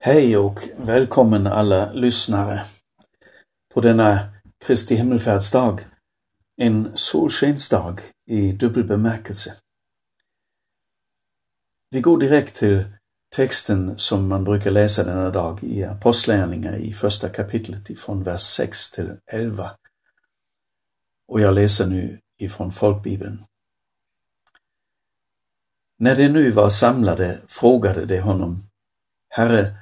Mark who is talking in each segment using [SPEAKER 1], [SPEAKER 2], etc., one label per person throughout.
[SPEAKER 1] Hej och välkommen alla lyssnare på denna Kristi himmelfärdsdag, en solskensdag i dubbel bemärkelse. Vi går direkt till texten som man brukar läsa denna dag i Apostlärningar i första kapitlet ifrån vers 6 till 11. Och jag läser nu ifrån folkbibeln. När de nu var samlade frågade de honom, Herre,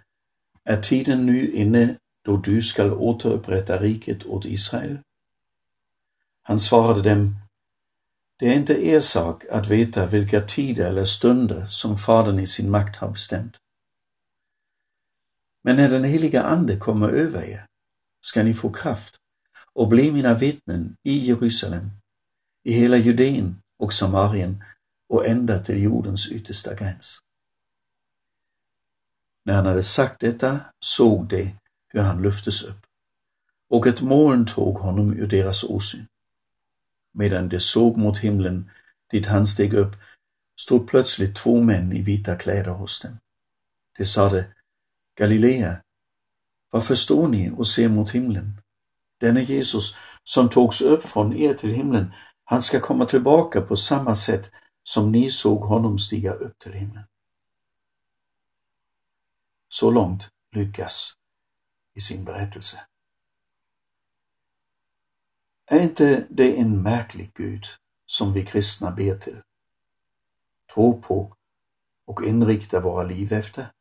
[SPEAKER 1] är tiden nu inne då du skall återupprätta riket åt Israel? Han svarade dem, det är inte er sak att veta vilka tider eller stunder som Fadern i sin makt har bestämt. Men när den heliga Ande kommer över er ska ni få kraft och bli mina vittnen i Jerusalem, i hela Judeen och Samarien och ända till jordens yttersta gräns. När han hade sagt detta såg de hur han lyftes upp, och ett moln tog honom ur deras åsyn. Medan de såg mot himlen, dit han steg upp, stod plötsligt två män i vita kläder hos dem. De sade, Galilea, varför står ni och ser mot himlen? Denne Jesus, som togs upp från er till himlen, han ska komma tillbaka på samma sätt som ni såg honom stiga upp till himlen. Så långt lyckas i sin berättelse. Är inte det en märklig Gud som vi kristna ber till, tror på och inriktar våra liv efter?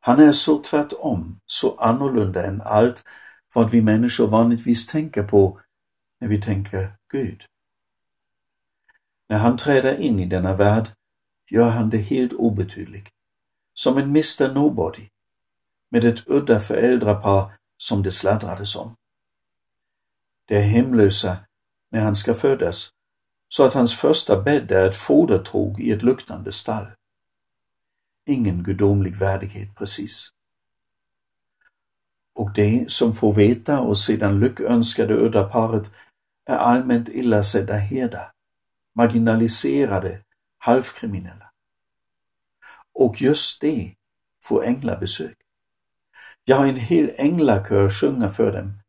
[SPEAKER 1] Han är så tvärtom, så annorlunda än allt vad vi människor vanligtvis tänker på när vi tänker Gud. När han träder in i denna värld gör han det helt obetydligt som en Mr Nobody med ett udda föräldrapar som det sladdrades om. De är hemlösa när han ska födas, så att hans första bädd är ett fodertrog i ett luktande stall. Ingen gudomlig värdighet precis. Och de som får veta och sedan lyckönskade udda paret är allmänt illasedda herdar, marginaliserade, halvkriminella. Och just det får änglabesök. Ja, en hel änglakör sjunger för dem.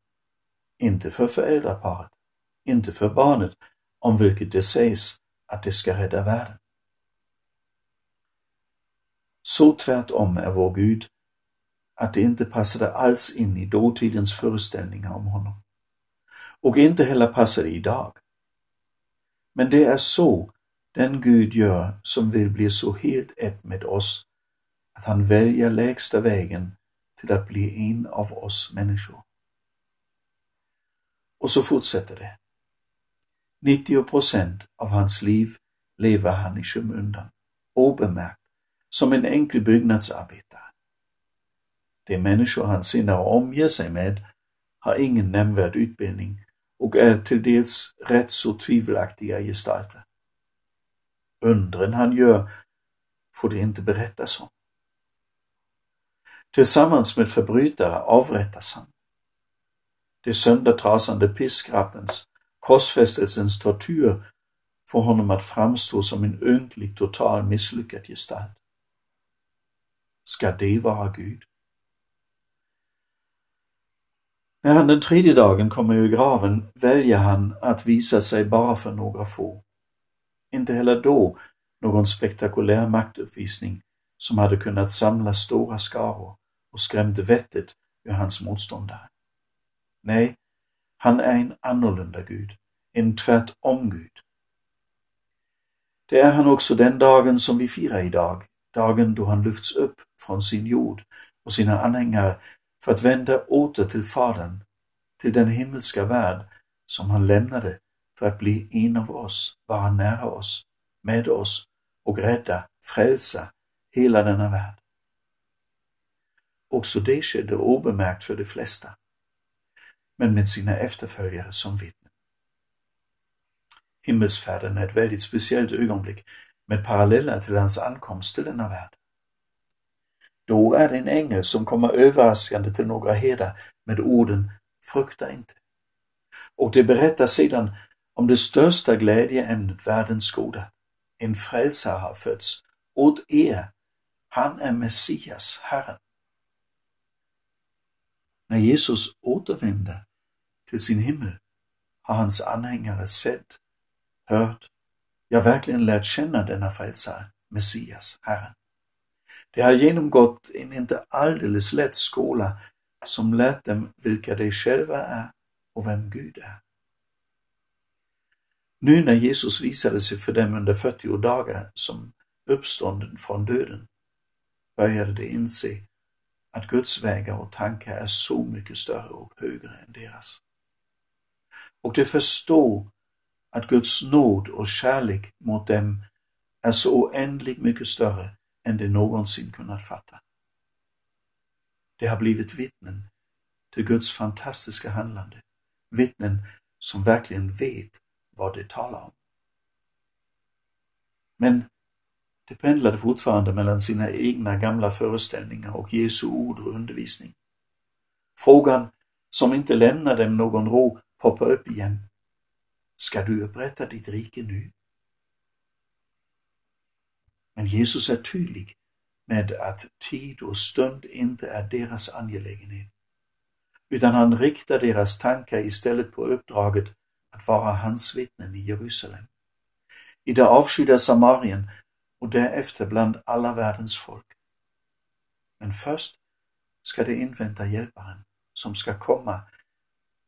[SPEAKER 1] Inte för föräldraparet, inte för barnet, om vilket det sägs att det ska rädda världen. Så tvärtom är vår Gud att det inte passade alls in i dåtidens föreställningar om honom. Och inte heller passar det idag. Men det är så den Gud gör som vill bli så helt ett med oss att han väljer lägsta vägen till att bli en av oss människor. Och så fortsätter det. 90 procent av hans liv lever han i skymundan, obemärkt, som en enkel byggnadsarbetare. De människor han senare omger sig med har ingen nämnvärd utbildning och är till dels rätt så tvivelaktiga gestalter. Undren han gör får det inte berättas om. Tillsammans med förbrytare avrättas han. Det söndertrasande piskrappens, korsfästelsens tortyr får honom att framstå som en ynklig, total misslyckad gestalt. Ska det vara Gud? När han den tredje dagen kommer ur graven väljer han att visa sig bara för några få. Inte heller då någon spektakulär maktuppvisning som hade kunnat samla stora skaror och skrämt vettet ur hans motståndare. Nej, han är en annorlunda Gud, en tvärtom-Gud. Det är han också den dagen som vi firar idag, dagen då han lyfts upp från sin jord och sina anhängare för att vända åter till Fadern, till den himmelska värld som han lämnade för att bli en av oss, vara nära oss, med oss och rädda, frälsa hela denna värld. Också det skedde obemärkt för de flesta, men med sina efterföljare som vittnen. Himmelsfärden är ett väldigt speciellt ögonblick med paralleller till hans ankomst till denna värld. Då är det en ängel som kommer överraskande till några herdar med orden Frukta inte. Och det berättar sedan om det största glädjeämnet världens goda. En frälsare har fötts åt er Han är Messias, Herren. När Jesus återvänder till sin himmel har hans anhängare sett, hört, ja verkligen lärt känna denna frälsare, Messias, Herren. De har genomgått en inte alldeles lätt skola som lärt dem vilka de själva är och vem Gud är. Nu när Jesus visade sig för dem under 40 dagar som uppstånden från döden började de inse att Guds vägar och tankar är så mycket större och högre än deras. Och de förstår att Guds nåd och kärlek mot dem är så oändligt mycket större än de någonsin kunnat fatta. De har blivit vittnen till Guds fantastiska handlande, vittnen som verkligen vet vad de talar om. Men de pendlade fortfarande mellan sina egna gamla föreställningar och Jesu ord och undervisning. Frågan som inte lämnar dem någon ro poppar upp igen. Ska du upprätta ditt rike nu? Men Jesus är tydlig med att tid och stund inte är deras angelägenhet, utan han riktar deras tankar istället på uppdraget att vara hans vittnen i Jerusalem, i det avskydda Samarien och därefter bland alla världens folk. Men först ska de invänta hjälparen som ska komma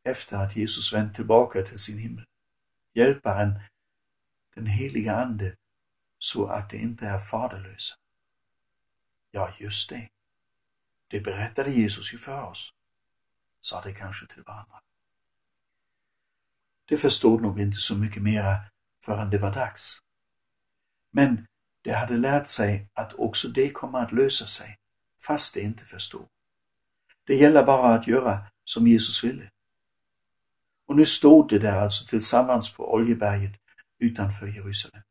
[SPEAKER 1] efter att Jesus vänt tillbaka till sin himmel. Hjälparen, den heliga Ande, så att de inte är faderlösa. Ja, just det. Det berättade Jesus ju för oss, sa de kanske till varandra. De förstod nog inte så mycket mera förrän det var dags. Men de hade lärt sig att också det kommer att lösa sig, fast de inte förstod. Det gäller bara att göra som Jesus ville. Och nu stod de där alltså tillsammans på Oljeberget utanför Jerusalem.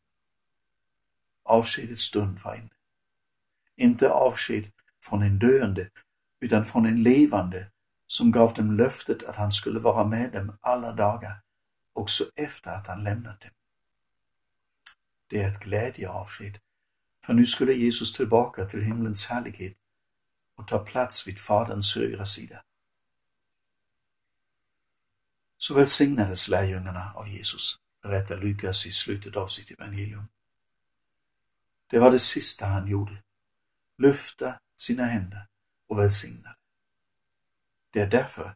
[SPEAKER 1] Avskedets stund var inne. Inte avsked från en döende, utan från en levande som gav dem löftet att han skulle vara med dem alla dagar, också efter att han lämnat dem. Det är ett glädjeavsked, för nu skulle Jesus tillbaka till himlens härlighet och ta plats vid Faderns högra sida. Så välsignades lärjungarna av Jesus, berättar Lukas i slutet av sitt evangelium. Det var det sista han gjorde, lyfta sina händer och välsigna. Det är därför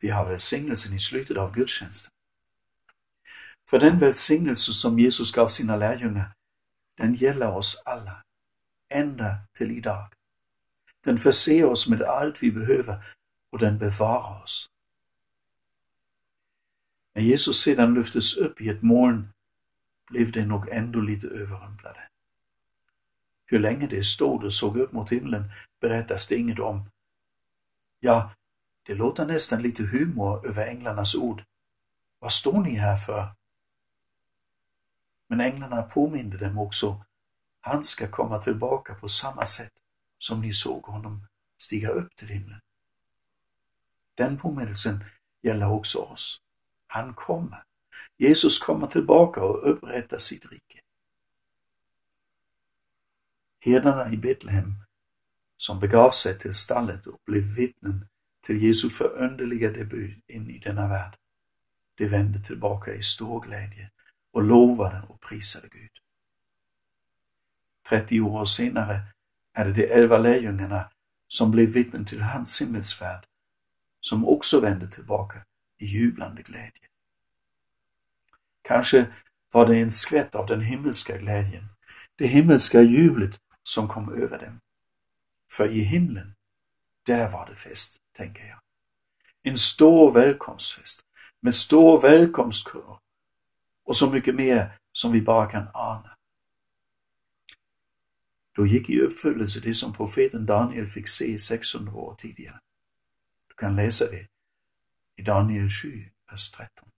[SPEAKER 1] vi har välsignelsen i slutet av gudstjänsten. För den välsignelse som Jesus gav sina lärjungar, den gäller oss alla, ända till idag. Den förser oss med allt vi behöver och den bevarar oss. När Jesus sedan lyftes upp i ett moln blev de nog ändå lite överrumplade. Hur länge de stod och såg upp mot himlen berättas det inget om. Ja, det låter nästan lite humor över änglarnas ord. Vad står ni här för? Men änglarna påminde dem också, han ska komma tillbaka på samma sätt som ni såg honom stiga upp till himlen. Den påminnelsen gäller också oss. Han kommer. Jesus kommer tillbaka och upprättar sitt rike. Herdarna i Betlehem, som begav sig till stallet och blev vittnen till Jesu förunderliga debut in i denna värld, de vände tillbaka i stor glädje och lovade och prisade Gud. 30 år senare är det de elva lärjungarna som blev vittnen till hans himmelsfärd, som också vände tillbaka i jublande glädje. Kanske var det en skvätt av den himmelska glädjen, det himmelska jublet som kom över dem. För i himlen, där var det fest, tänker jag. En stor välkomstfest med stor välkomstkör och så mycket mer som vi bara kan ana. Då gick i uppfyllelse det som profeten Daniel fick se 600 år tidigare. Du kan läsa det i Daniel 7, vers 13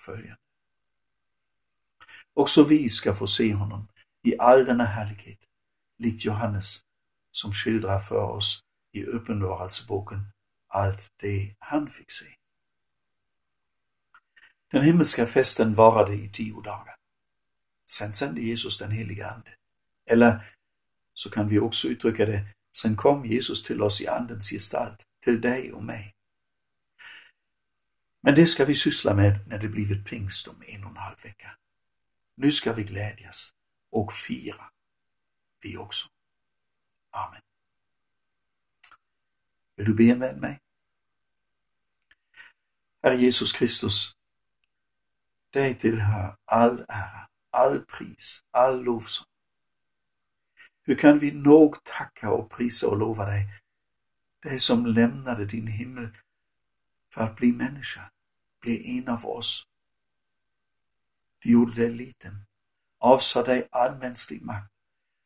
[SPEAKER 1] följande. Också vi ska få se honom i all denna härlighet, likt Johannes som skildrar för oss i Uppenbarelseboken allt det han fick se. Den himmelska festen varade i tio dagar. Sen sände Jesus den heliga Ande, eller så kan vi också uttrycka det, sen kom Jesus till oss i Andens gestalt, till dig och mig. Men det ska vi syssla med när det blivit pingst om en och en halv vecka. Nu ska vi glädjas och fira, vi också. Amen. Vill du be med mig? Herre Jesus Kristus, dig tillhör all ära, all pris, all lovsång. Hur kan vi nog tacka och prisa och lova dig, dig som lämnade din himmel för att bli människa, bli en av oss. Du gjorde dig liten, avsade dig all mänsklig makt,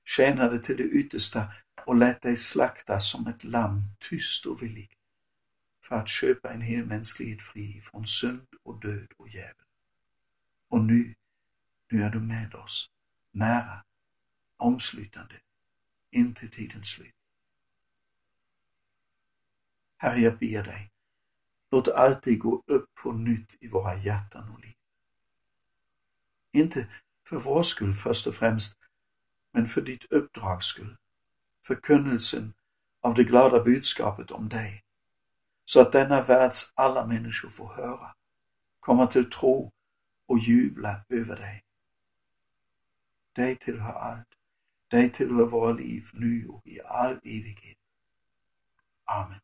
[SPEAKER 1] tjänade till det yttersta och lät dig slaktas som ett lamm, tyst och villig, för att köpa en hel mänsklighet fri från synd och död och djävul. Och nu, nu är du med oss, nära, omslutande, in till tidens slut. Herre, jag ber dig, låt alltid gå upp på nytt i våra hjärtan och liv. Inte för vår skull först och främst, men för ditt uppdrags skull, förkunnelsen av det glada budskapet om dig, så att denna världs alla människor får höra, komma till tro och jubla över dig. Dig tillhör allt, dig tillhör våra liv nu och i all evighet. Amen.